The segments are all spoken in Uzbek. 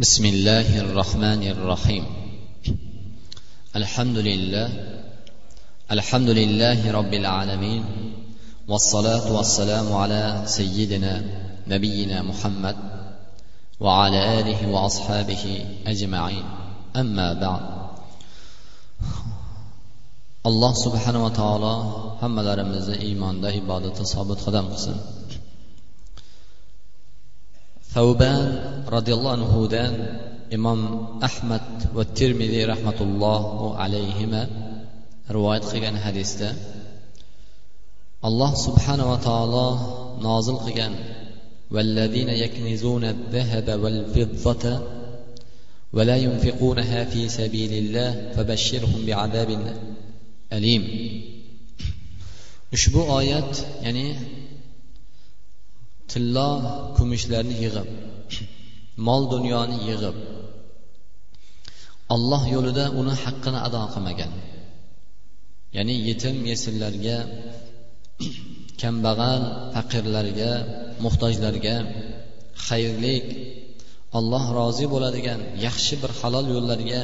بسم الله الرحمن الرحيم. الحمد لله الحمد لله رب العالمين والصلاة والسلام على سيدنا نبينا محمد وعلى آله وأصحابه أجمعين. أما بعد alloh subhanava taolo hammalarimizni iymonda ibodatda sobit qadam qilsin savban roziyallohu anhudan imom ahmad va termiziy rahmatullohu alayhima rivoyat qilgan hadisda alloh subhanava taolo nozil qilgan والذين يكنزون الذهب والفضة ولا ينفقونها في سبيل الله فبشرهم بعذاب أليم ushbu oyat ya'ni tillo kumushlarni yig'ib mol dunyoni yig'ib olloh yo'lida uni haqqini ado qilmagan. Ya'ni yetim yesirlarga kambag'al faqirlarga muhtojlarga xayrlik alloh rozi bo'ladigan yaxshi bir halol yo'llarga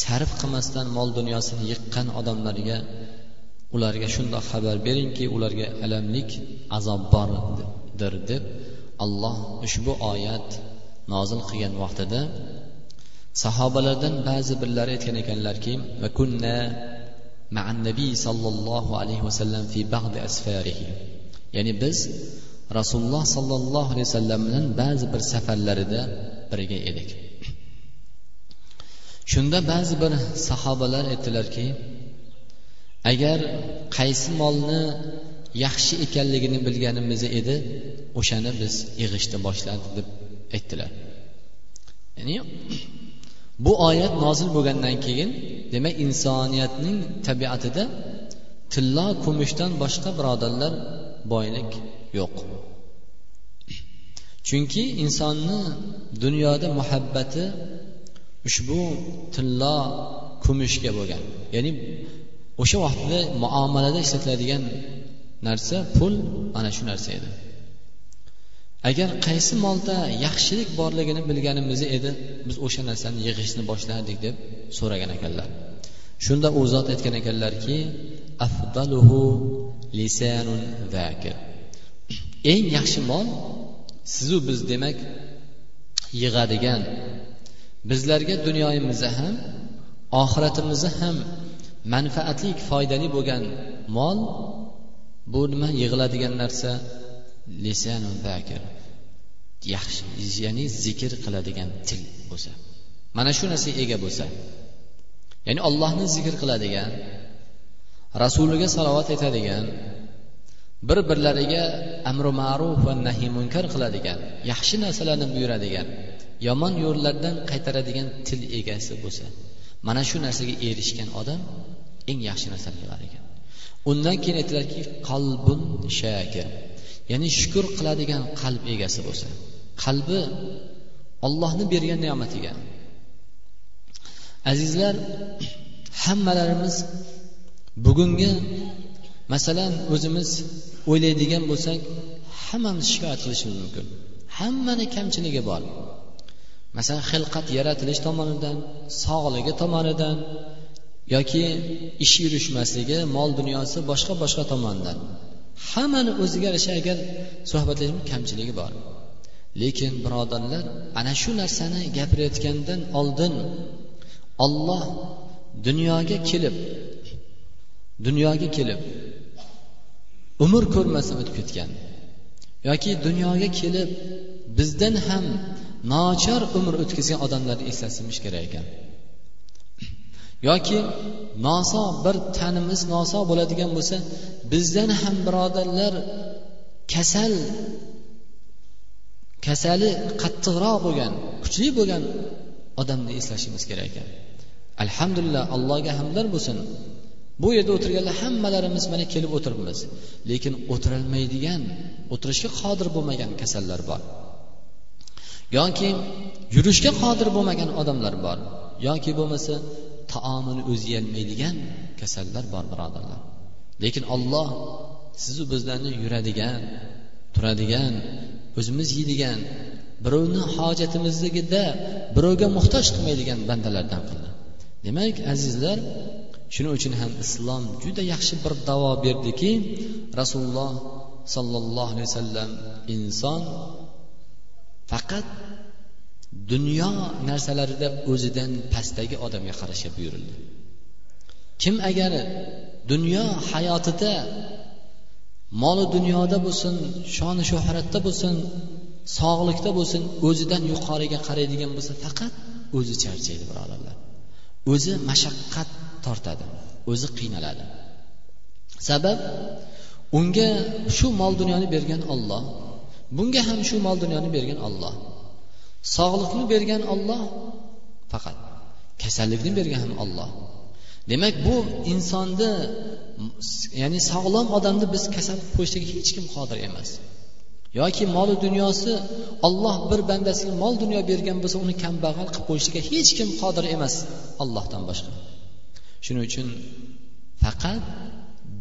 sarf qilmasdan mol dunyosini yiqqan odamlarga ularga shundoq xabar beringki ularga alamlik azob bor deb. Alloh ushbu oyat nozil qilgan vaqtida sahobalardan ba'zi birlari aytgan ekanlarki nabiy sollallohu alayhi vasallam fi ba'di asfarihi. Ya'ni biz rasululloh sollallohu alayhi vasallam bilan ba'zi bir safarlarida birga edik. Shunda ba'zi bir sahobalar aytdilarki agar qaysi molni yaxshi ekanligini bilganimiz edi. O'shani biz yig'ishni boshladik deb aytdilar. Ya'ni bu oyat nozil bo'lgandan keyin demak insoniyatning tabiatida tillo kumushdan boshqa birodarlar boylik yo'q. Chunki insonni dunyoda muhabbati ushbu tillo kumushga bo'lgan. Ya'ni o'sha vaqtda muomalada ishlatiladigan narsa pul mana shu narsa edi. Agar qaysi molda yaxshilik borligini bilganimiz edi biz o'sha narsani yig'ishni boshladik deb so'ragan ekanlar. Shunda u zot aytgan ekanlarki afdaluhu lisanun zakir eng yaxshi mol sizu biz demak yig'adigan. Bizlarga dunyoyimizda ham oxiratimizda ham manfaatli foydali bo'lgan mol bu nima? Yig'iladigan narsa. Zakir yaxshi ya'ni zikr qiladigan til bo'lsa. Mana shu narsaga ega bo'lsa. Ya'ni ollohni zikr qiladigan rasuliga salovat aytadigan bir birlariga amri ma'ruf va nahiy munkar qiladigan yaxshi narsalarni buyuradigan yomon yo'llardan qaytaradigan til egasi bo'lsa. Mana shu narsaga erishgan odam eng yaxshi narsani qilar ekan. Undan keyin aytiladiki qalbun shakir ya'ni shukur qiladigan qalb egasi bo'lsa. Qalbi ollohni bergan ne'matiga. Azizlar hammalarimiz bugungi masalan o'zimiz o'ylaydigan bo'lsak hammamiz shikoyat qilishimiz mumkin. Hammani kamchiligi bor. Masalan xilqat yaratilish tomonidan sog'ligi tomonidan yoki ish yurishmasligi mol dunyosi boshqa boshqa tomondan. Hammani o'ziga yarasha agar suhbatlashib kamchiligi bor. Lekin birodarlar ana shu narsani gapirayotgandan oldin olloh dunyoga kelib dunyoga kelib umr ko'rmasdan o'tib ketgan yoki dunyoga kelib bizdan ham nochor umr o'tkazgan odamlarni eslatishimiz kerak ekan. Yoki noso bir tanimiz noso bo'ladigan bo'lsa bizdan ham birodarlar kasal kasali qattiqroq bo'lgan kuchli bo'lgan odamni eslashimiz kerak ekan. Alhamdulillah allohga hamdlar bo'lsin. Bu yerda o'tirganlar hammalarimiz mana kelib o'tiribmiz. Lekin o'tirolmaydigan o'tirishga qodir bo'lmagan kasallar bor. Yoki yurishga qodir bo'lmagan odamlar bor. Yoki bo'lmasa taomini o'zi yeyolmaydigan kasallar bor birodarlar. Lekin olloh sizu bizlarni yuradigan turadigan o'zimiz yeydigan birovni hojatimizligida birovga muhtoj qilmaydigan bandalardan qildi. Demak azizlar shuning uchun ham islom juda yaxshi bir davo berdiki rasululloh sollallohu alayhi vasallam inson faqat dunyo narsalarida o'zidan pastdagi odamga qarashga buyurildi. Kim agar dunyo hayotida moli dunyoda bo'lsin shoni shuhratda bo'lsin sog'likda bo'lsin o'zidan yuqoriga qaraydigan bo'lsa faqat o'zi charchaydi birodarlar o'zi mashaqqat tortadi o'zi qiynaladi. Sabab unga shu mol dunyoni bergan olloh bunga ham shu mol dunyoni bergan olloh sog'liqni bergan olloh faqat kasallikni bergan ham olloh demak bu insonni ya'ni sog'lom odamni biz kasal qilib qo'yishga hech kim qodir emas. Yoki molu dunyosi olloh bir bandasiga mol dunyo bergan bo'lsa uni kambag'al qilib qo'yishga hech kim qodir emas allohdan boshqa. Shuning uchun faqat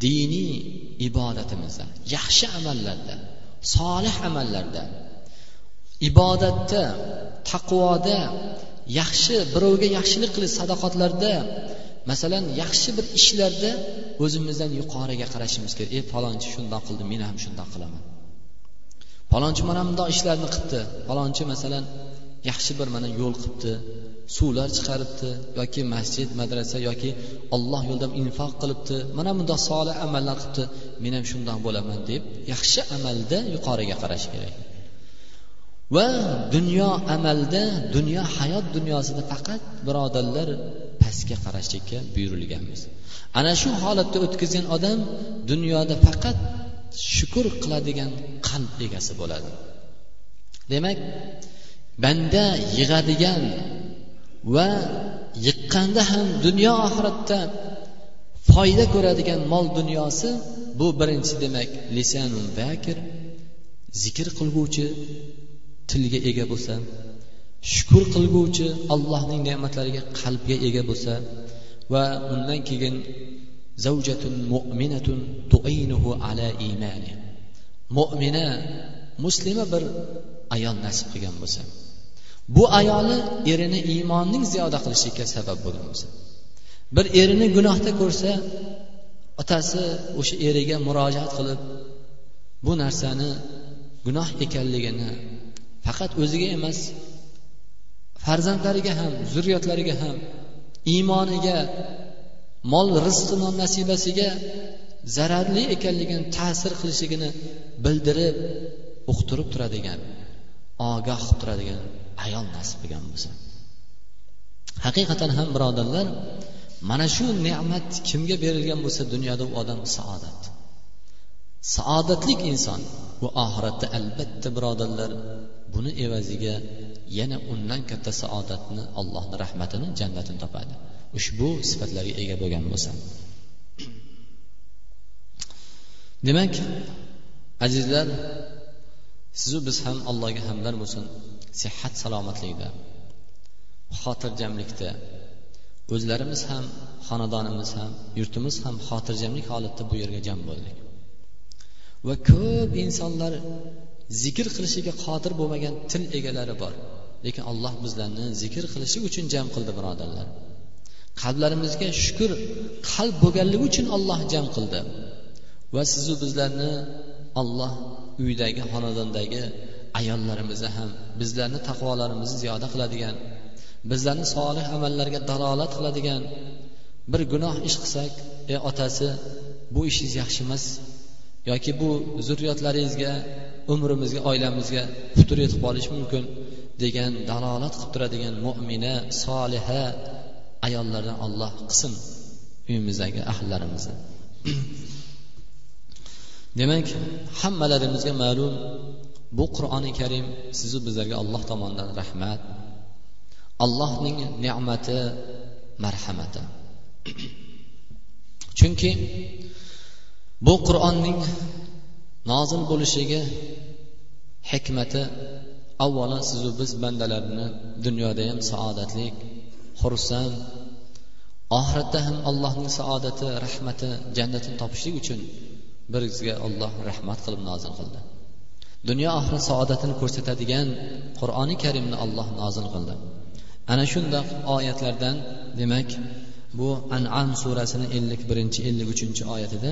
diniy ibodatimizda yaxshi amallarda solih amallarda ibodatda taqvoda yaxshi birovga yaxshilik qilish sadoqatlarda masalan yaxshi bir ishlarda o'zimizdan yuqoriga qarashimiz kerak. Ey falonchi shundoq qildi men ham shundoq qilaman. Falonchi mana bundoq ishlarni qilibdi. Falonchi masalan yaxshi bir mana yo'l qilibdi suvlar chiqaribdi yoki masjid madrasa yoki olloh yo'lida infoq qilibdi mana bundoq solih amallar qilibdi men ham shundoq bo'laman deb yaxshi amalda yuqoriga qarash kerak. Va dunyo amalda dunyo hayot dunyosida faqat birodarlar pastga qarashlikka buyurilganmiz. Ana shu holatda o'tkazgan odam dunyoda faqat shukur qiladigan qalb egasi bo'ladi. Demak banda yig'adigan va yiqqanda ham dunyo oxiratda foyda ko'radigan mol dunyosi bu birinchi demak lisanul zakir zikr qilguvchi tilga ega bo'lsa shukur qilguvchi allohning ne'matlariga qalbga ega bo'lsa va undan keyin zavjatun mu'minatun tu'inuhu ala imani. Mo'mina muslima bir ayol nasib qilgan bo'lsa bu ayoli erini iymonning ziyoda qilishiga sabab bo'lgan bo'lsa bir erini gunohda ko'rsa otasi o'sha eriga murojaat qilib bu narsani gunoh ekanligini faqat o'ziga emas farzandlariga ham zurriyotlariga ham iymoniga mol rizqi non nasibasiga zararli ekanligini ta'sir qilishligini bildirib uqtirib turadigan ogoh qilib turadigan ayol nasib qilgan bo'lsa. Haqiqatan ham birodarlar mana shu ne'mat kimga berilgan bo'lsa dunyoda u odam saodat. Saodatlik inson bu oxiratda albatta birodarlar buni evaziga yana undan katta saodatni allohni rahmatini jannatini topadi. Ushbu sifatlarga ega bo'lgan bo'lsa demak azizlar sizu biz ham allohga hamdar bo'lsin sihat salomatlikda xotirjamlikda o'zlarimiz ham xonadonimiz ham yurtimiz ham xotirjamlik holatda bu yerga jam bo'ldik. Va ko'p insonlar zikr qilishiga qodir bo'lmagan til egalari bor. Lekin alloh bizlarni zikr qilishi uchun jam qildi birodarlar. Qalblarimizga shukur qalb bo'lganligi uchun olloh jam qildi. Va sizu bizlarni olloh uydagi xonadondagi ayollarimizni ham bizlarni taqvolarimizni ziyoda qiladigan bizlarni solih amallarga dalolat qiladigan bir gunoh ish qilsak ey otasi bu ishingiz yaxshi emas yoki bu zurriyotlaringizga umrimizga oilamizga putur yetib qolishi mumkin degan dalolat qilib turadigan mo'mina soliha ayollardan olloh qilsin uyimizdagi ahllarimizni demak hammalarimizga ma'lum bu qur'oni karim sizu bizlarga alloh tomonidan rahmat allohning ne'mati marhamati. Chunki bu qur'onning nozil bo'lishiga hikmati avvalo sizu biz bandalarni dunyoda ham saodatlik xursand oxiratda ham allohning saodati rahmati jannatini topishlik uchun bizga olloh rahmat qilib nozil qildi. Dunyo oxirat saodatini ko'rsatadigan qur'oni karimni alloh nozil qildi. Ana shundoq oyatlardan demak bu an'am surasini ellik birinchi ellik uchinchi oyatida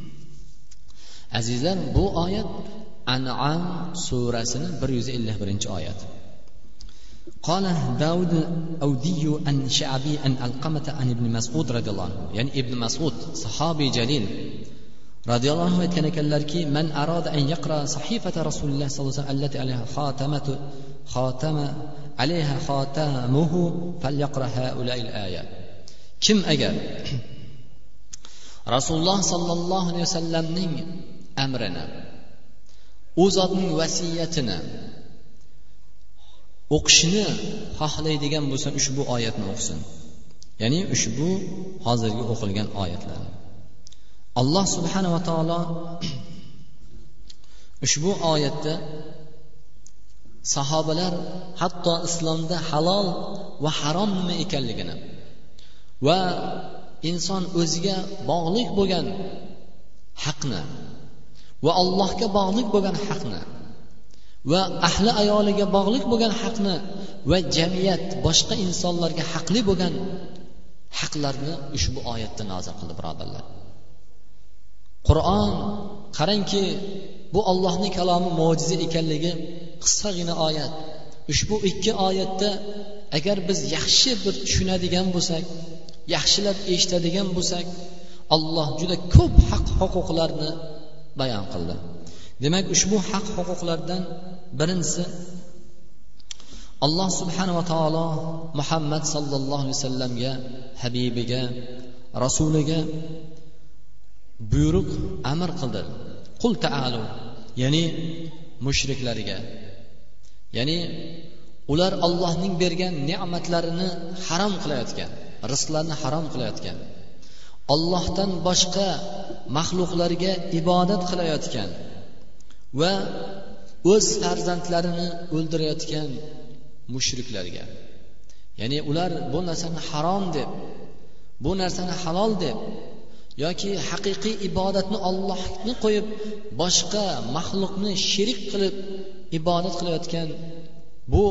azizlar bu oyat an'am surasini bir yuz ellik birinchi oyat قال داود أوديو أن شعبي أن ألقمة أن ابن مسعود رضي الله عنه يعني ابن مسعود صحابي جليل رضي الله عنه كان من أراد أن يقرأ صحيفة رسول الله صلى الله عليه وسلم التي عليها خاتمة خاتمة عليها خاتمه فليقرأ هؤلاء الآية كم أجل رسول الله صلى الله عليه وسلم amrini u zotning vasiyatini o'qishni xohlaydigan bo'lsa ushbu oyatni o'qisin. Ya'ni ushbu hozirgi o'qilgan oyatlar. Alloh subhanava taolo ushbu oyatda sahobalar hatto islomda halol va harom nima ekanligini va inson o'ziga bog'liq bo'lgan haqni va allohga bog'liq bo'lgan haqni va ahli ayoliga bog'liq bo'lgan haqni va jamiyat boshqa insonlarga haqli bo'lgan haqlarni ushbu oyatda nozil qildi birodarlar. Qur'on qarangki bu ollohning kalomi mo'jiza ekanligi qisqagina oyat. Ushbu ikki oyatda agar biz yaxshi bir tushunadigan bo'lsak yaxshilab eshitadigan bo'lsak alloh juda ko'p haq huquqlarni bayon qildi. Demak ushbu haq huquqlardan birinchisi alloh subhanava taolo muhammad sollallohu alayhi vasallamga habibiga rasuliga buyruq amr qildi. Qul taalu ya'ni mushriklarga. Ya'ni ular ollohning bergan ne'matlarini harom qilayotgan rizqlarni harom qilayotgan. Ollohdan boshqa maxluqlarga ibodat qilayotgan va o'z farzandlarini o'ldirayotgan mushriklarga. Ya'ni ular bu narsani harom deb bu narsani halol deb yoki haqiqiy ibodatni ollohni qo'yib boshqa maxluqni sherik qilib ibodat qilayotgan bu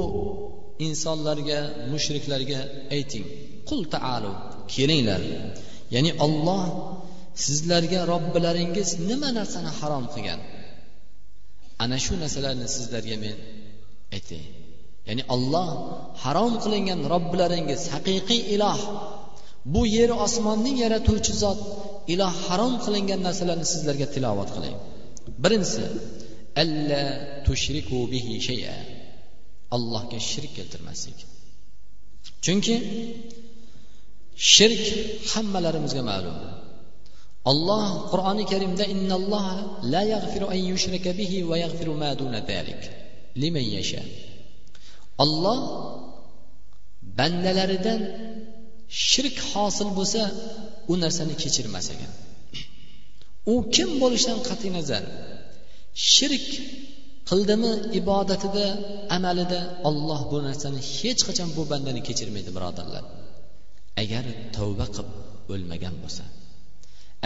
insonlarga mushriklarga ayting. Qul taalu kelinglar. Ya'ni olloh sizlarga robbilaringiz nima narsani harom qilgan? Ana shu narsalarni sizlarga men aytay. Ya'ni olloh harom qilingan robbilaringiz haqiqiy iloh. Bu yer osmonning yaratuvchi zot iloh harom qilingan narsalarni sizlarga tilovat qiling. Birinchisi alla tushriku bihi shay'a. Allohga shirk keltirmaslik. Chunki shirk hammalarimizga ma'lum. Olloh qur'oni karimda innalloha la yaghfiru an yushraka bihi va yaghfiru ma duna zalik liman yasha. Olloh bandalaridan shirk hosil bo'lsa u narsani kechirmas ekan. U kim bo'lishidan qat'iy nazar. Shirk qildimi ibodatida amalida olloh bu narsani hech qachon bu bandani kechirmaydi birodarlar. Agar tavba qilib o'lmagan bo'lsa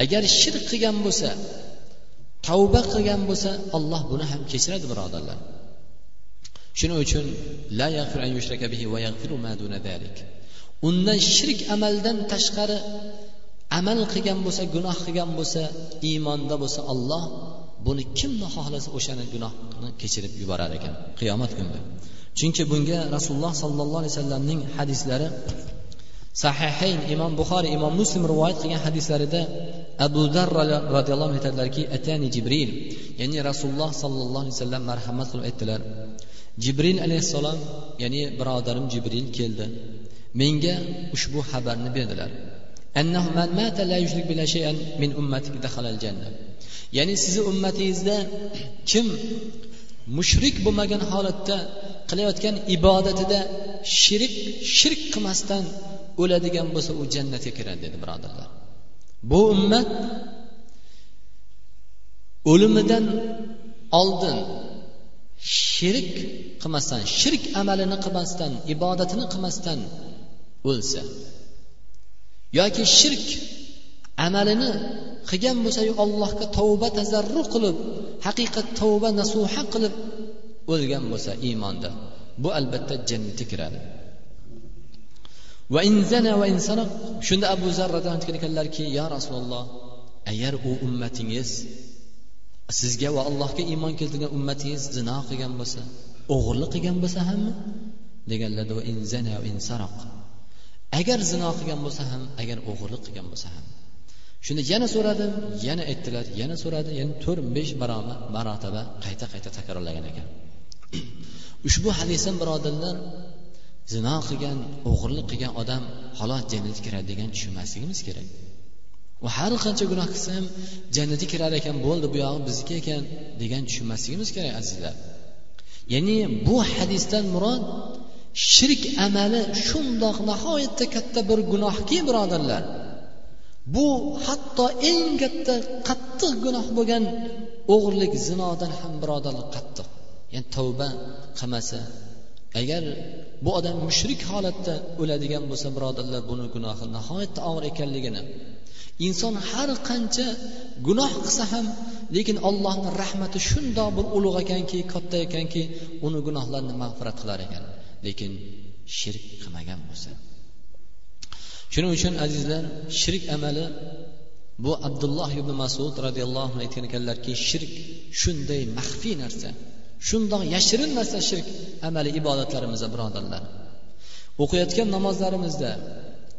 agar shirk qilgan bo'lsa tavba qilgan bo'lsa alloh buni ham kechiradi birodarlar. Shuning uchun la an yushraka bihi va yaghfiru ma duna zalik undan shirk amaldan tashqari amal qilgan bo'lsa gunoh qilgan bo'lsa iymonda bo'lsa olloh buni kimni xohlasa o'shani gunohni kechirib yuborar ekan qiyomat kunida chunki bunga rasululloh sollallohu alayhi vasallamning hadislari sahihayn imom buxoriy imom muslim rivoyat qilgan hadislarida abu darra roziyallohu anhu aytadilarki atani jibril. Ya'ni rasululloh sollallohu alayhi vasallam marhamat qilib aytdilar. Jibril alayhissalom ya'ni birodarim jibril keldi. Menga ushbu xabarni berdilar. Ya'ni sizni ummatingizda kim mushrik bo'lmagan holatda qilayotgan ibodatida shirik shirk qilmasdan o'ladigan bo'lsa u jannatga kiradi dedi birodarlar. Bu ummat o'limidan oldin shirik qilmasdan shirk amalini qilmasdan ibodatini qilmasdan o'lsa yoki shirk amalini qilgan bo'lsayu allohga tavba tazarru qilib haqiqat tavba nasuha qilib o'lgan bo'lsa iymonda bu albatta jannatga kiradi. Va inzana va insanoq shunda abu zar roziyallohu anhu ekanlarki yo rasululloh agar u ummatingiz sizga va allohga iymon keltirgan ummatingiz zino qilgan bo'lsa o'g'irlik qilgan bo'lsa hammi? Deganlarda agar zino qilgan bo'lsa ham agar o'g'irlik qilgan bo'lsa ham. Shunda yana so'radim yana aytdilar yana so'radi yana to'rt besh barobar marotaba qayta qayta takrorlagan ekan. Ushbu hadisdan birodarlar zino qilgan o'g'irlik qilgan odam halol jannatga kiradi degan tushunmasligimiz kerak. U har qancha gunoh qilsa ham jannatga kirar ekan bo'ldi bu yog'i bizniki ekan degan tushunmasligimiz kerak azizlar. Ya'ni bu hadisdan murod shirk amali shundoq nihoyatda katta bir gunohki birodarlar. Bu hatto eng katta qattiq gunoh bo'lgan o'g'irlik zinodan ham birodarlar qattiq. Ya'ni tavba qilmasa agar bu odam mushrik holatda o'ladigan bo'lsa birodarlar buni gunohi nihoyatda og'ir ekanligini inson har qancha gunoh qilsa ham lekin allohni rahmati shundoq bir ulug' ekanki katta ekanki uni gunohlarini mag'firat qilar ekan. Lekin shirk qilmagan bo'lsa. Shuning uchun azizlar shirk amali bu abdulloh ibn masud roziyallohu anhu aytgan ekanlarki shirk shunday maxfiy narsa. Shundoq yashirin narsa shirk amali ibodatlarimizda birodarlar. O'qiyotgan namozlarimizda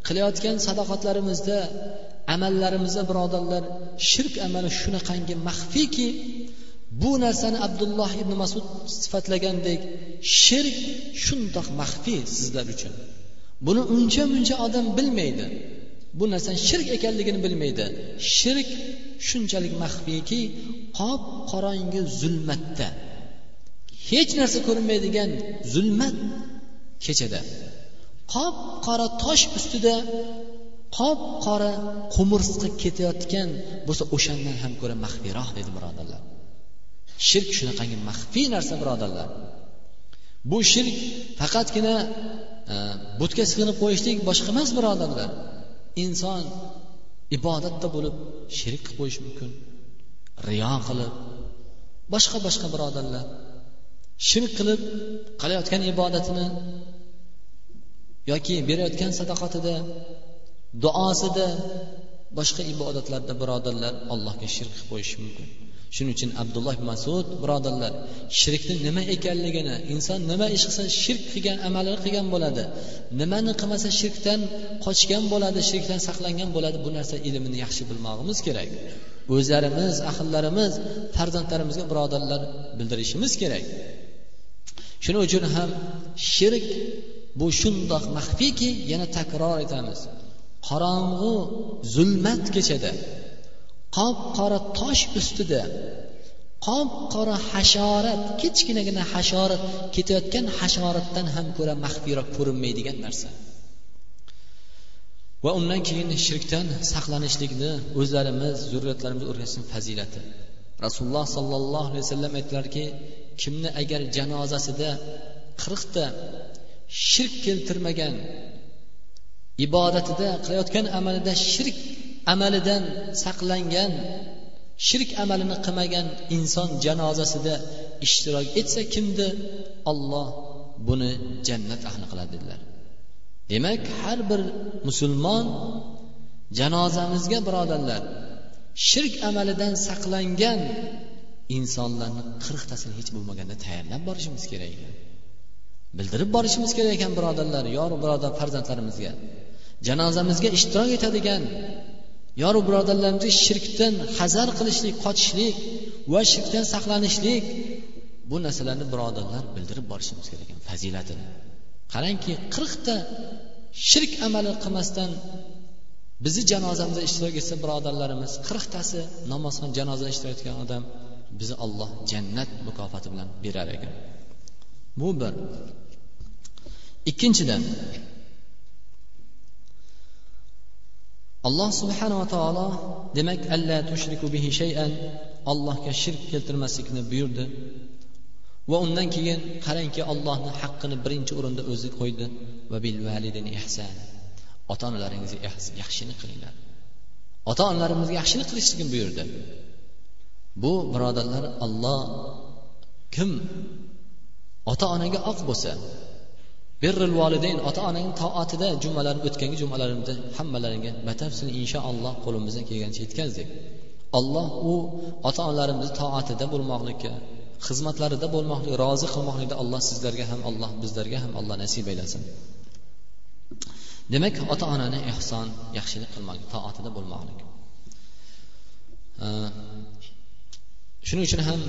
qilayotgan sadoqatlarimizda amallarimizda birodarlar shirk amali shunaqangi maxfiyki bu narsani abdulloh ibn masud sifatlagandek shirk shundoq maxfiy sizlar uchun. Buni uncha muncha odam bilmaydi. Bu narsani shirk ekanligini bilmaydi. Shirk shunchalik maxfiyki qop qorong'i zulmatda. Hech narsa ko'rinmaydigan zulmat kechada. Qop qora tosh ustida qop qora qumursqa ketayotgan bo'lsa o'shandan ham ko'ra maxfiyroq dedi birodarlar. Shirk shunaqangi maxfiy narsa birodarlar. Bu shirk faqatgina e, butga sig'inib qo'yishlik boshqa emas birodarlar. Inson ibodatda bo'lib shirk qilib qo'yishi mumkin riyo qilib boshqa boshqa birodarlar. Shirk qilib qilayotgan ibodatini yoki berayotgan sadaqatida duosida boshqa ibodatlarda birodarlar allohga shirk qilib qo'yishi mumkin. Shuning uchun abdulloh masud birodarlar shirkni nima ekanligini inson nima ish qilsa shirk qilgan amalini qilgan bo'ladi. Nimani qilmasa shirkdan qochgan bo'ladi shirkdan saqlangan bo'ladi bu narsa ilmini yaxshi bilmog'imiz kerak. O'zlarimiz ahillarimiz farzandlarimizga birodarlar bildirishimiz kerak. Shuning uchun ham shirk bu shundoq maxfiyki yana takror aytamiz qorong'u zulmat kechada qop qora tosh ustida qop qora hasharat kichkinagina hasharat ketayotgan hasharatdan ham ko'ra maxfiyroq ko'rinmaydigan narsa. Va undan keyin shirkdan saqlanishlikni o'zlarimiz zurriyatlarimiz o'rgatishni fazilati. Rasululloh sollallohu alayhi vasallam aytdilarki kimni agar janozasida qirqta shirk keltirmagan ibodatida qilayotgan amalida shirk amalidan saqlangan shirk amalini qilmagan inson janozasida ishtirok etsa kimdi olloh buni jannat ahli qiladi dedilar. Demak har bir musulmon janozamizga birodarlar shirk amalidan saqlangan insonlarni qirqtasini hech bo'lmaganda tayyorlab borishimiz kerak ekan. Bildirib borishimiz kerak ekan birodarlar yor birodar farzandlarimizga. Janozamizga ishtirok etadigan yoru birodarlarimizga shirkdan hazar qilishlik qochishlik va shirkdan saqlanishlik bu narsalarni birodarlar bildirib borishimiz kerak ekan fazilatini. Qarangki qirqta shirk amali qilmasdan bizni janozamizda ishtirok etsa birodarlarimiz qirqtasi namozxon janozada ishtirok etgan odam bizni alloh jannat mukofoti bilan berar ekan. Bu bir. Ikkinchidan alloh subhanava taolo demak alla tushriku bihi shayan allohga shirk keltirmaslikni buyurdi. Va undan keyin qarangki allohni haqqini birinchi o'rinda o'zi qo'ydi. Va bil validin ihsan. Ota onalaringizga yaxshilik qilinglar. Ota onalarimizga yaxshilik qilishlikni buyurdi. Bu birodarlar olloh kim ota onaga oq bo'lsa birrul validayn ota onaning toatida jumalar o'tgangi jumalarimizda hammalaringga batafsil inshaalloh qo'limizdan kelgancha yetkazdik. Alloh u ota onalarimizni toatida bo'lmoqlikka xizmatlarida bo'lmoqlik rozi qilmoqlikda alloh sizlarga ham alloh bizlarga ham alloh nasib aylasin. Demak ota onani ehson yaxshilik qilmoqlik toatida bo'lmoqlik. Shuning uchun ham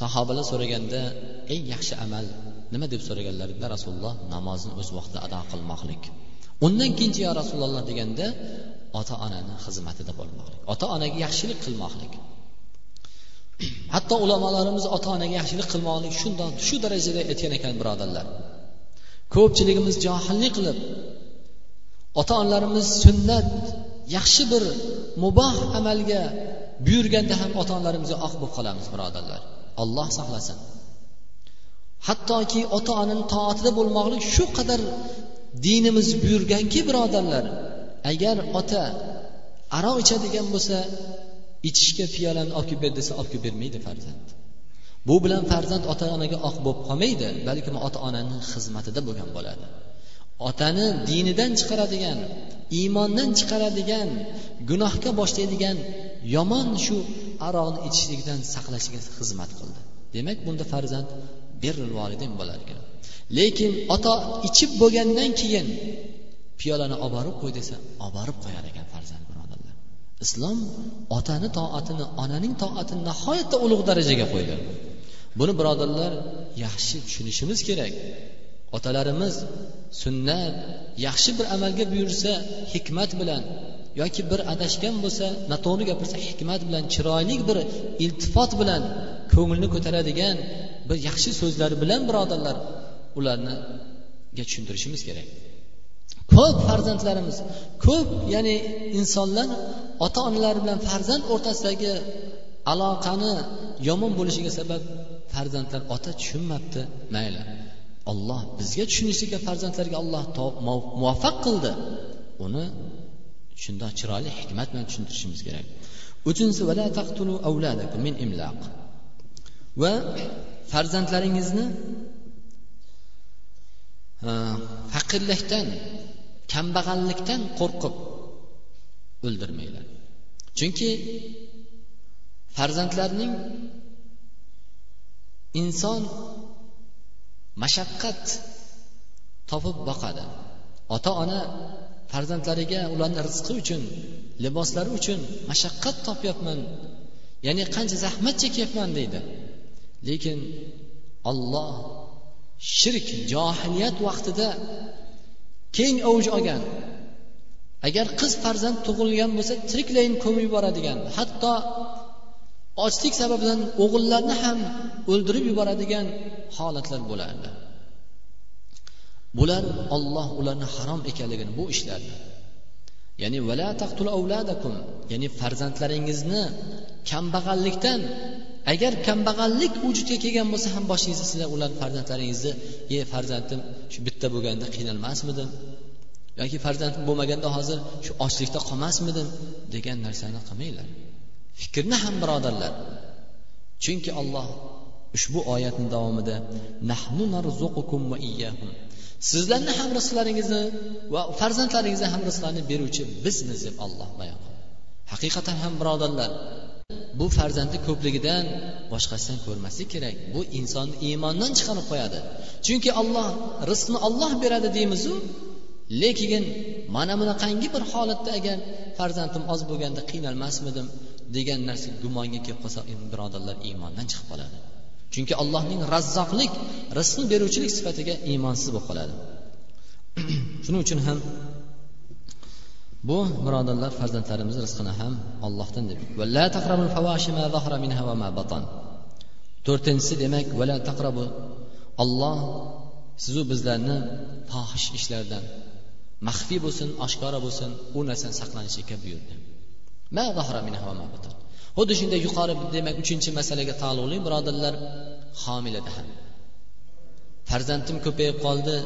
sahobalar so'raganda eng yaxshi amal nima deb so'raganlarida rasululloh namozni o'z vaqtida ado qilmoqlik. Undan keyinchi yo rasululloh deganda ota onani xizmatida bo'lmoqlik ota onaga yaxshilik qilmoqlik. Hatto ulamolarimiz ota onaga yaxshilik qilmoqlik shundoq shu darajada aytgan ekan birodarlar. Ko'pchiligimiz johillik qilib ota onalarimiz sunnat yaxshi bir muboh amalga buyurganda ham ota onalarimizga oq bo'lib qolamiz birodarlar. Alloh saqlasin. Hattoki ota onani toatida bo'lmoqlik shu qadar dinimiz buyurganki birodarlar agar ota aroq ichadigan bo'lsa ichishga piyolani olib kelib ber desa olib kelib bermaydi farzand. Bu bilan farzand ota onaga oq bo'lib qolmaydi balkim ota onani xizmatida bo'lgan bo'ladi. Otani dinidan chiqaradigan iymondan chiqaradigan gunohga boshlaydigan yomon shu aroqni ichishlikdan saqlashiga xizmat qildi. Demak bunda farzand birrul volidayn bo'lar ekan. Lekin ota ichib bo'lgandan keyin piyolani olib borib qo'y desa olib borib qo'yar ekan farzand birodarlar. Islom otani toatini onaning toatini nihoyatda ulug' darajaga qo'ydi. Buni birodarlar yaxshi tushunishimiz kerak. Otalarimiz sunnat yaxshi bir amalga buyursa hikmat bilan yoki bir adashgan bo'lsa noto'g'ri gapirsa hikmat bilan chiroyli bir iltifot bilan ko'ngilni ko'taradigan bir yaxshi so'zlar bilan birodarlar ularniga tushuntirishimiz kerak. Ko'p farzandlarimiz ko'p ya'ni insonlar ota onalar bilan farzand o'rtasidagi aloqani yomon bo'lishiga sabab farzandlar ota tushunmabdi mayli. Olloh bizga tushunishlikka farzandlarga alloh muvaffaq qildi. Uni shundoq chiroyli hikmat bilan tushuntirishimiz kerak. Uchinchisi va farzandlaringizni e, faqirlikdan kambag'allikdan qo'rqib o'ldirmanglar. Chunki farzandlarning inson mashaqqat topib boqadi. Ota ona farzandlariga ularni rizqi uchun liboslari uchun mashaqqat topyapman. Ya'ni qancha zahmat chekyapman deydi. Lekin olloh shirk johiliyat vaqtida keng avj olgan. Agar qiz farzand tug'ilgan bo'lsa tiriklayin ko'mib yuboradigan. Hatto ochlik sababidan o'g'illarni ham o'ldirib yuboradigan holatlar bo'lardi. Bular olloh ularni harom ekanligini bu ishlarni ya'ni vala taqtul avladakum ya'ni farzandlaringizni kambag'allikdan agar kambag'allik vujudga kelgan bo'lsa ham boshingizda sizlar ularni farzandlaringizni ye farzandim shu bitta bo'lganda qiynalmasmidim yoki farzandim bo'lmaganda hozir shu ochlikda qolmasmidim degan narsani qilmanglar. Fikrni ham birodarlar. Chunki olloh ushbu oyatni davomida nahnu narzuqukum va iyyahum sizlarni ham rizqlaringizni va farzandlaringizni ham rizqlarini beruvchi bizmiz deb olloh bayon qildi. Haqiqatan ham birodarlar bu farzandni ko'pligidan boshqasidan ko'rmaslik kerak. Bu insonni iymondan chiqarib qo'yadi. Chunki olloh rizqni olloh beradi deymizu lekin mana bunaqangi bir holatda agar farzandim oz bo'lganda qiynalmasmidim degan narsa gumonga kelib qolsa birodarlar iymondan chiqib qoladi. Chunki allohning razzoqlik rizqni beruvchilik sifatiga iymonsiz bo'lib qoladi. Shuning uchun ham bu birodarlar farzandlarimiz rizqini ham ollohdan deb. To'rtinchisi demak vala taqrabu olloh sizu bizlarni fohish ishlardan maxfiy bo'lsin oshkora bo'lsin u narsani saqlanishlikka buyurdi. Xuddi shunday yuqori demak uchinchi masalaga taalluqli birodarlar homilada ham. Farzandim ko'payib qoldi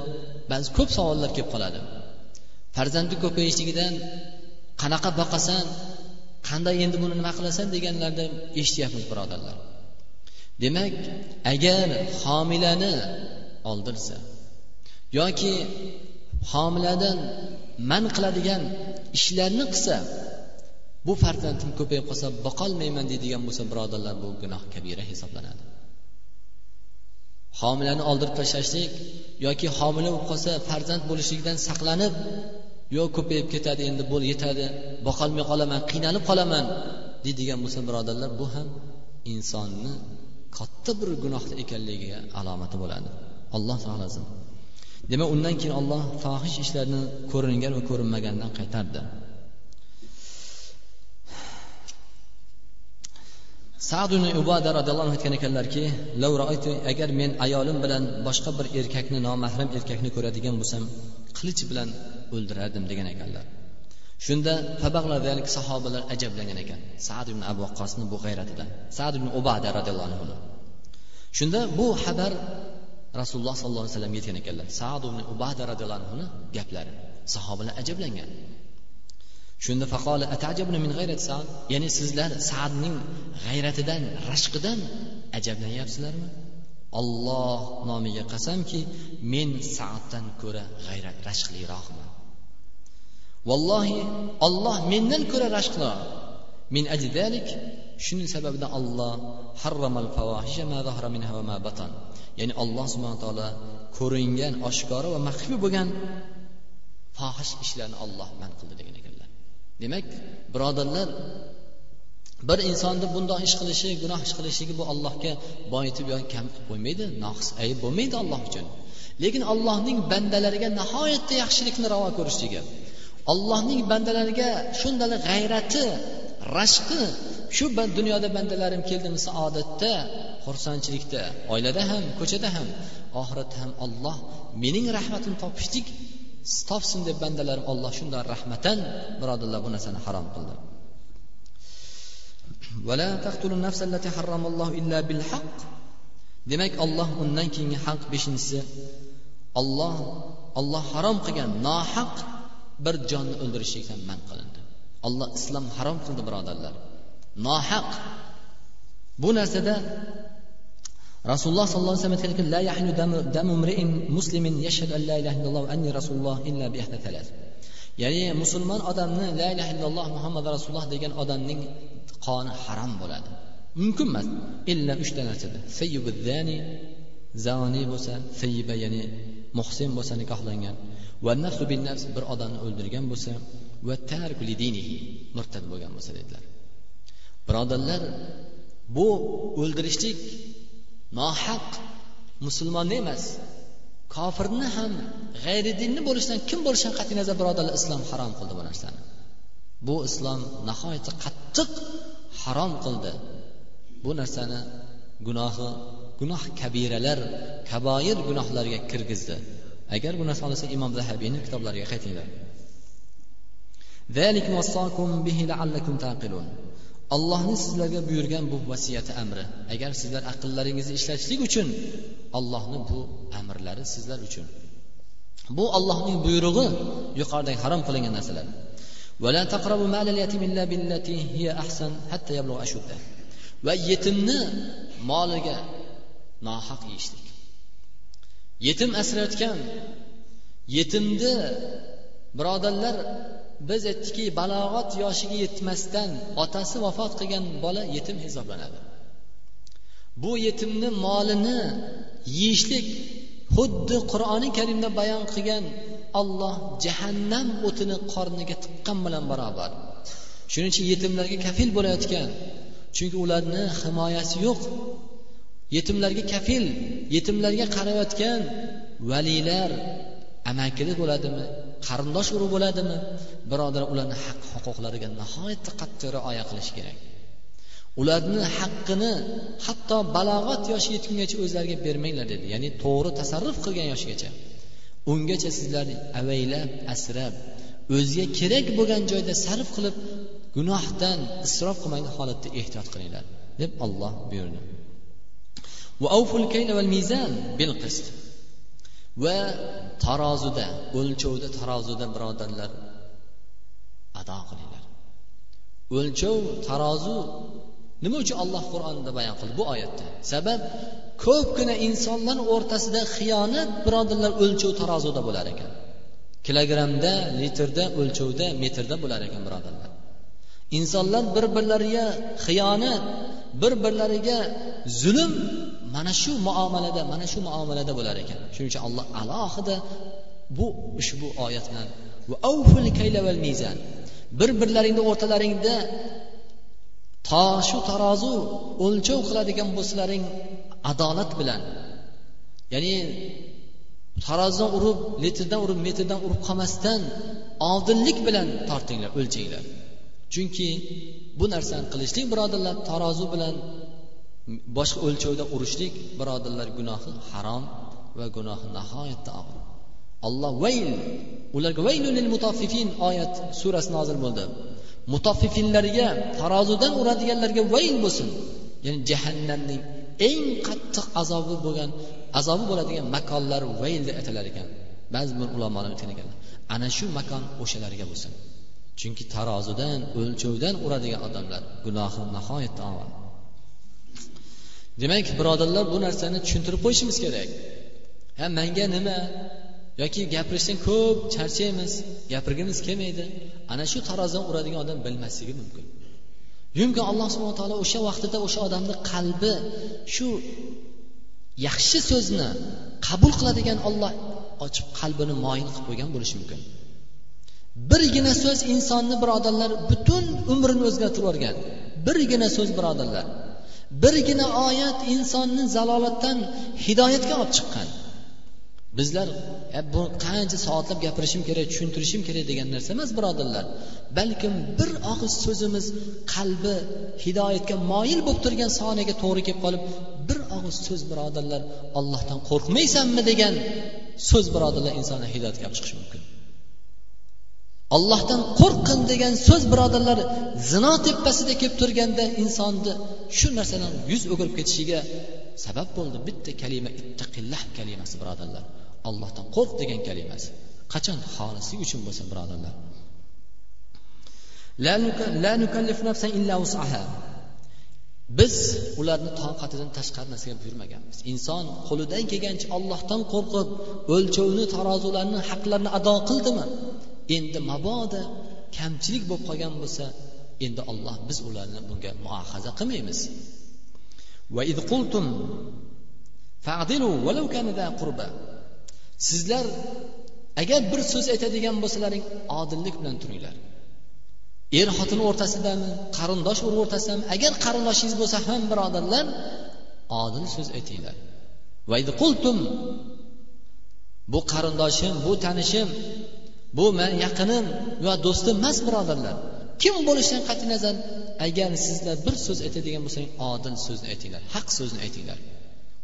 ba'zi ko'p savollar kelib qoladi. Farzandi ko'payishligidan qanaqa boqasan qanday endi buni nima qilasan deganlarni eshityapmiz birodarlar. Demak agar homilani oldirsa yoki homiladan man qiladigan ishlarni qilsa bu farzandim ko'payib qolsa boqolmayman deydigan bo'lsa birodarlar bu gunoh kabira hisoblanadi. Homilani oldirib tashlashlik yoki homila bo'lib qolsa farzand bo'lishligidan saqlanib yo'q ko'payib ketadi endi bo'l yetadi boqolmay qolaman qiynalib qolaman deydigan bo'lsa birodarlar bu ham insonni katta bir gunohda ekanligiga alomati bo'ladi. Alloh taolo demak undan keyin olloh fohish ishlarni ko'ringan va ko'rinmagandan qaytardi. Sad ubada roziyallohu anhu aytgan ekanlarki agar men ayolim bilan boshqa bir erkakni nomahram erkakni ko'radigan bo'lsam qilich bilan o'ldirardim degan ekanlar. Shunda sahobalar ajablangan ekan. Sad ibn abu vaqqosni bu g'ayratidan sad ibn ubada roziyallohu anhu shunda bu xabar rasululloh sollallohu alayhi vasallamga yetgan ekanlar. Sad ibn ubada roziyallohu anhuni gaplari. Sahobalar ajablangan. Shunda faqola atajabuna min g'ayrat sad ya'ni sizlar sadning g'ayratidan rashqidan ajablanyapsizlarmi olloh nomiga qasamki men saaddan ko'ra g'ayrat rashqliroqman. Vallohi olloh mendan ko'ra rashqliroq. Min ajdalik shuning sababidan olloh harramal fawahisha ma zahara minha va ma batan. Ya'ni alloh subhana taolo ko'ringan oshkora va maxfiy bo'lgan fohish ishlarni olloh man qildi degan ekan. Demak birodarlar bir insonni bundoq ish qilishi gunoh ish qilishligi bu allohga boyitib yoki kam qilib qo'ymaydi noqis ayb bo'lmaydi alloh uchun. Lekin allohning bandalariga nihoyatda yaxshilikni ravo ko'rishligi allohning bandalariga shunday g'ayrati rashqi shu dunyoda bandalarim keldimi saodatda xursandchilikda oilada ham ko'chada ham oxiratda ham olloh mening rahmatimni topishlik topsin deb bandalarim olloh shunday rahmatan birodarlar bu narsani harom qildi. Demak olloh undan keyingi haq beshinchisi olloh olloh harom qilgan nohaq bir jonni o'ldirishlikdan man qilindi. Olloh islom harom qildi birodarlar. Nohaq. Bu narsada rasululloh sollallohu alayhi vasallam aytgan la yahnu damu mri'in muslimin yashhadu an la ilaha illalloh anni rasululloh illa bi ihda thalath ya'ni musulmon odamni la ilaha illalloh muhammad rasululloh degan odamning qoni harom bo'ladi. Mumkin emas. Illa uchta narsada sayyibudani zaniy bo'lsa sayyiba ya'ni muhsin bo'lsa nikohlangan. Va nafsu bin nafs bir odamni o'ldirgan bo'lsa va tarku dinihi murtad bo'lgan bo'lsa dedilar. Birodarlar bu o'ldirishlik nohaq musulmonni emas. Kofirni ham g'ayri dinni bo'lishidan kim bo'lishidan qat'iy nazar birodarlar islom harom qildi bu narsani. Bu islom nihoyatda qattiq harom qildi. Bu narsani gunohi gunoh kabiralar kaboir gunohlarga kirgizdi. Agar bu narsani olsa imom zahabiyni kitoblariga qaytinglar. Allohni sizlarga buyurgan bu vasiyati amri. Agar sizlar aqllaringizni ishlatishlik uchun allohni bu amrlari sizlar uchun. Bu allohning buyrug'i yuqoridagi harom qilingan narsalar. Va yetimni moliga nohaq yeyishlik. Yetim asrayotgan yetimni birodarlar biz aytdikki balog'at yoshiga yetmasdan otasi vafot qilgan bola yetim hisoblanadi. Bu yetimni molini yeyishlik xuddi qur'oni karimda bayon qilgan olloh jahannam o'tini qorniga tiqqan bilan barobar. Shuning uchun yetimlarga kafil bo'layotgan chunki ularni himoyasi yo'q. Yetimlarga kafil yetimlarga qarayotgan valiylar amakili bo'ladimi? Qarindosh urug' bo'ladimi? Birodar ularni haq huquqlariga nihoyatda qattiq rioya qilish kerak. Ularni haqqini hatto balog'at yoshi yetgungacha o'zlariga bermanglar dedi. Ya'ni to'g'ri tasarruf qilgan yoshgacha ungacha sizlar avaylab asrab o'ziga kerak bo'lgan joyda sarf qilib gunohdan isrof qilmagan holatda ehtiyot qilinglar deb olloh buyurdi. Va tarozuda o'lchovda tarozuda birodarlar ado qilinglar. O'lchov tarozu nima uchun alloh qur'onda bayon qildi bu oyatda? Sabab ko'pgina insonlar o'rtasida xiyonat birodarlar o'lchov tarozuda bo'lar ekan. Kilogrammda litrda o'lchovda metrda bo'lar ekan birodarlar. Insonlar bir birlariga xiyonat bir birlariga zulm mana shu muomalada mana shu muomalada bo'lar ekan. Shuning uchun alloh alohida bu ushbu oyat bilan bir birlaringni o'rtalaringda toshu tarozu o'lchov qiladigan bo'lsalaring adolat bilan. Ya'ni tarozidan urib litrdan urib metrdan urib qolmasdan oldinlik bilan tortinglar o'lchanglar. Chunki bu narsani qilishlik birodarlar tarozi bilan boshqa o'lchovda urishlik birodarlar gunohi harom va gunohi nihoyatda og'ir. Alloh vayl ularga vaylunil mutaffifin oyat surasi nozil bo'ldi. Mutaffifinlarga tarozidan uradiganlarga vayl bo'lsin. Ya'ni jahannamning eng qattiq azobi bo'lgan azobi bo'ladigan makonlar vayl deb aytilar ekan. Ba'zi bir ulamolar aytgan ekanlar ana shu makon o'shalarga bo'lsin. Chunki tarozidan o'lchovdan uradigan odamlar gunohi nihoyatda og'ir. Demak birodarlar bu narsani tushuntirib qo'yishimiz kerak. Ha manga nima? Yoki gapirishdan ko'p charchaymiz gapirgimiz kelmaydi. Ana shu tarozidan uradigan odam bilmasligi mumkin. Yumkin alloh subhana taolo o'sha vaqtida o'sha odamni qalbi shu yaxshi so'zni qabul qiladigan olloh ochib qalbini moyil qilib qo'ygan bo'lishi mumkin. Birgina so'z insonni birodarlar butun umrini o'zgartirib yuborgan. Birgina so'z birodarlar. Birgina oyat insonni zalolatdan hidoyatga olib chiqqan. Bizlar e, bu qancha soatlab gapirishim kerak tushuntirishim kerak degan narsa emas birodarlar. Balkim bir og'iz so'zimiz qalbi hidoyatga moyil bo'lib turgan soniga to'g'ri kelib qolib bir og'iz so'z birodarlar ollohdan qo'rqmaysanmi? degan so'z birodarlar insonni hidoyatga olib chiqishi mumkin. Ollohdan qo'rqin degan so'z birodarlar zino tepasida kelib turganda insonni shu narsadan yuz o'girib ketishiga sabab bo'ldi bitta kalima ittaqillah kalimasi birodarlar. Ollohdan qo'rq degan kalimasi. Qachon? Xolislik uchun bo'lsa birodarlar. Biz ularni toqatidan tashqari narsaga buyurmaganmiz. Inson qo'lidan kelgancha ollohdan qo'rqib o'lchovni tarozularni haqlarini ado qildimi? Endi mabodo kamchilik bo'lib qolgan bo'lsa endi olloh biz ularni bunga muohaza qilmaymiz. Sizlar agar bir so'z aytadigan bo'lsalaring odillik bilan turinglar. Er xotin o'rtasidami qarindosh urug' o'rtasidami agar qarindoshingiz bo'lsa ham birodarlar odil so'z aytinglar. Qultum bu qarindoshim bu tanishim bu men yaqinim va do'stim emas birodarlar. Kim bo'lishidan qat'iy nazar? Agar sizlar bir so'z aytadigan bo'lsangiz odil so'zni aytinglar haq so'zni aytinglar.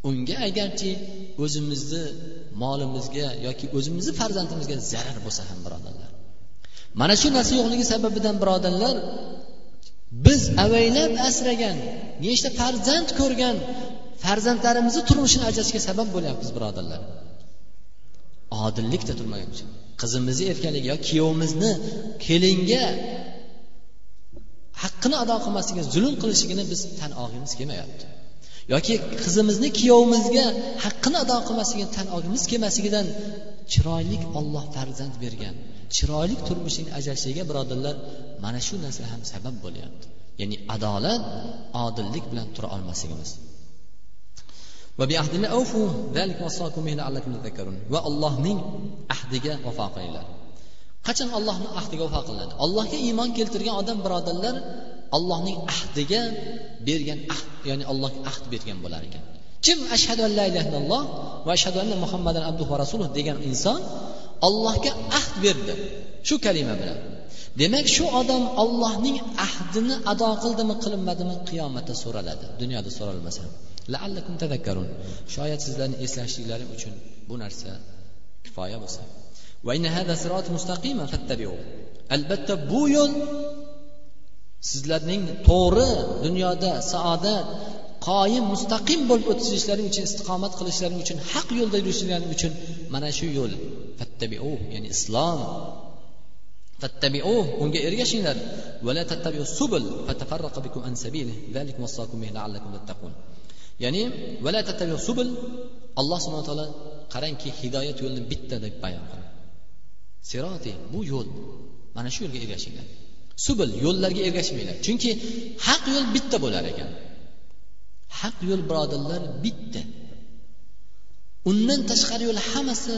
Unga agarchi o'zimizni molimizga yoki o'zimizni farzandimizga zarar bo'lsa ham birodarlar. Mana shu narsa yo'qligi sababidan birodarlar biz avaylab asragan nechta farzand ko'rgan farzandlarimizni turmushini ajratishga sabab bo'lyapmiz birodarlar. Odillikda turmaguncha qizimizni erkaligi yo kuyovimizni kelinga haqqini ado qilmasligini zulm qilishligini biz tan olgimiz kelmayapti. Yoki qizimizni kuyovimizga haqqini ado qilmasligini tan olgimiz kelmasligidan chiroyli olloh farzand bergan chiroyli turmushning ajrashishiga birodarlar mana shu narsa ham sabab bo'lyapti. Ya'ni adolat odillik bilan tura olmasligimiz. Va allohning ahdiga vafo qilinglar. Qachon allohni ahdiga vafo qilinadi? Allohga iymon keltirgan odam birodarlar allohning ahdiga bergan ahd ya'ni allohga ahd bergan bo'lar ekan. Kim ashhadu an la ilaha illalloh va ashhadu anna muhammadan abduhu va rasuluh degan inson allohga ahd berdi. Shu kalima bilan. Demak shu odam ollohning ahdini ado qildimi qilinmadimi qiyomatda so'raladi. Dunyoda so'ralmasa ham. Laallakum tadakkarun shoyat sizlarni eslashliklaring uchun bu narsa kifoya bo'lsa albatta bu yo'l sizlarning to'g'ri dunyoda saodat qoyim mustaqim bo'lib o'tishlaring uchun istiqomat qilishlaring uchun haq yo'lda yurishlaring uchun mana shu yo'l fattabiu ya'ni islom fattabiu unga ergashinglar subul bikum an sabilihi zalikum wasaqum bihi la'allakum tattaqun ya'ni vala subul. Alloh subhanahu taolo qarangki hidoyat yo'lini bitta deb bayon qildi. Siroti bu yo'l mana shu yo'lga ergashinglar. Subul yo'llarga ergashmanglar. Chunki haq yo'l bitta bo'lar ekan. Haq yo'l birodarlar bitta. Undan tashqari yo'l hammasi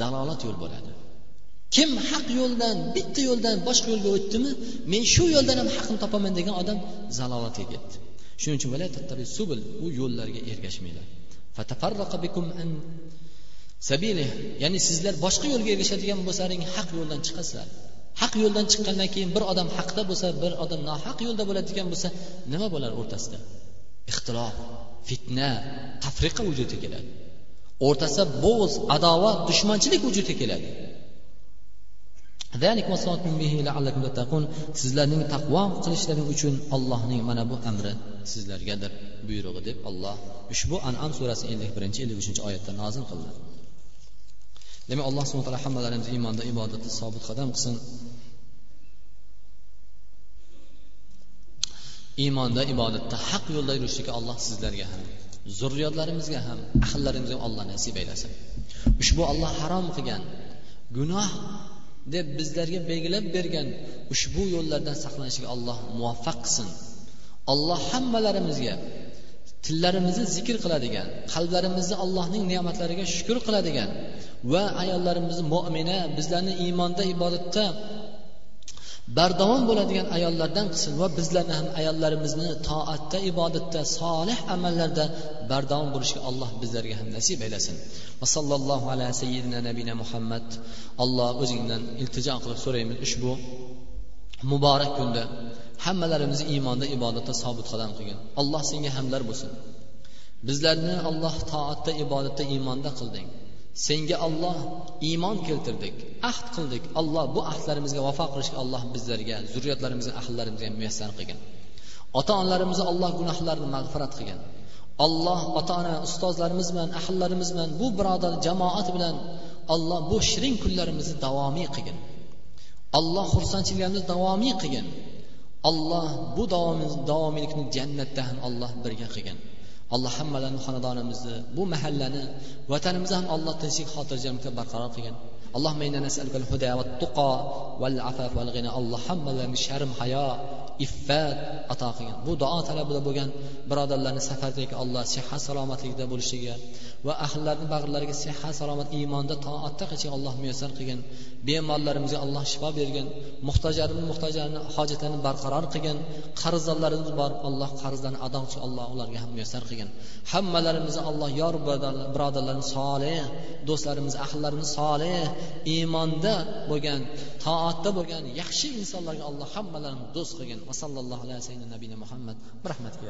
zalolat yo'l bo'ladi. Kim haq yo'ldan bitta yo'ldan boshqa yo'lga o'tdimi men shu yo'ldan ham haqni topaman degan odam zalolatga ketdi. Shuning uchun subul u yo'llarga ergashmanglar ya'ni sizlar boshqa yo'lga ergashadigan bo'lsalaring haq yo'ldan chiqasizlar. Haq yo'ldan chiqqandan keyin bir odam haqda bo'lsa bir odam nohaq yo'lda bo'ladigan bo'lsa nima bo'ladi o'rtasida? Ixtilof fitna tafriqa vujudga keladi. O'rtasida bo'g'iz adovat dushmanchilik vujudga keladi. Sizlarning taqvo qilishlaring uchun allohning mana bu amri sizlargadir buyrug'i deb olloh ushbu an'am surasi ellik birinchi ellik uchinchi oyatda nozil qildi. Demak alloh subhana taolo hammalarimizni iymonda ibodatda sobit qadam qilsin. Iymonda ibodatda haq yo'lda yurishlikka alloh sizlarga ham zurriyotlarimizga ham ahllarimizga alloh nasib aylasin ushbu olloh harom qilgan gunoh deb bizlarga belgilab bergan ushbu yo'llardan saqlanishga alloh muvaffaq qilsin. Alloh hammalarimizga tillarimizni zikr qiladigan qalblarimizni allohning ne'matlariga shukur qiladigan va ayollarimizni mo'mina bizlarni iymonda ibodatda bardavom bo'ladigan ayollardan qilsin va bizlarni ham ayollarimizni toatda ibodatda solih amallarda bardavom bo'lishga alloh bizlarga ham nasib aylasin. Va sallallohu ala sayyidina nabina muhammad. Alloh o'zingdan iltijo qilib so'raymiz ushbu muborak kunda hammalarimizni iymonda ibodatda sobit qadam qilgin. Alloh senga hamdlar bo'lsin. Bizlarni alloh toatda ibodatda iymonda qilding. Senga olloh iymon keltirdik ahd qildik. Alloh bu ahdlarimizga vafo qilishga alloh bizlarga zurriyotlarimizga ahllarimizga muyassar qilgin. Ota onalarimizni alloh gunohlarini mag'firat qilgin. Alloh ota ona ustozlarimiz bilan ahllarimiz bilan bu birodar jamoat bilan alloh bu shirin kunlarimizni davomiy qilgin. Alloh xursandchiliklarimizni davomiy qilgin. Alloh bu davomiylikni jannatda ham alloh birga qilgin. alloh hammalarni xonadonimizni bu mahallani vatanimizni ham alloh tinchlik xotirjamlikda barqaror qilgin alloh huda va tuqo val afaf val g'ina alloh hammalarni sharm hayo iffat ato qilgin bu duo talabida bo'lgan birodarlarni safardagi alloh sihat salomatlikda bo'lishiga va ahllarni bag'rlariga sihat salomat iymonda toatda qilishga alloh muyassar qilgin. Bemorlarimizga alloh shifo bergin. Muhtojlarimiz muhtojlarni hojatlarini barqaror qilgin. Qarzdorlarimiz bor alloh qarzlarni ado qilishga alloh ularga ham muyassar qilgin. Hammalarimizni alloh yor birodarlarni solih do'stlarimiz ahllarimiz solih iymonda bo'lgan toatda bo'lgan yaxshi insonlarga alloh hammalarini do'st qilgin. Va sallallohu alayhi vasallam nabiyina muhammad. Rahmatga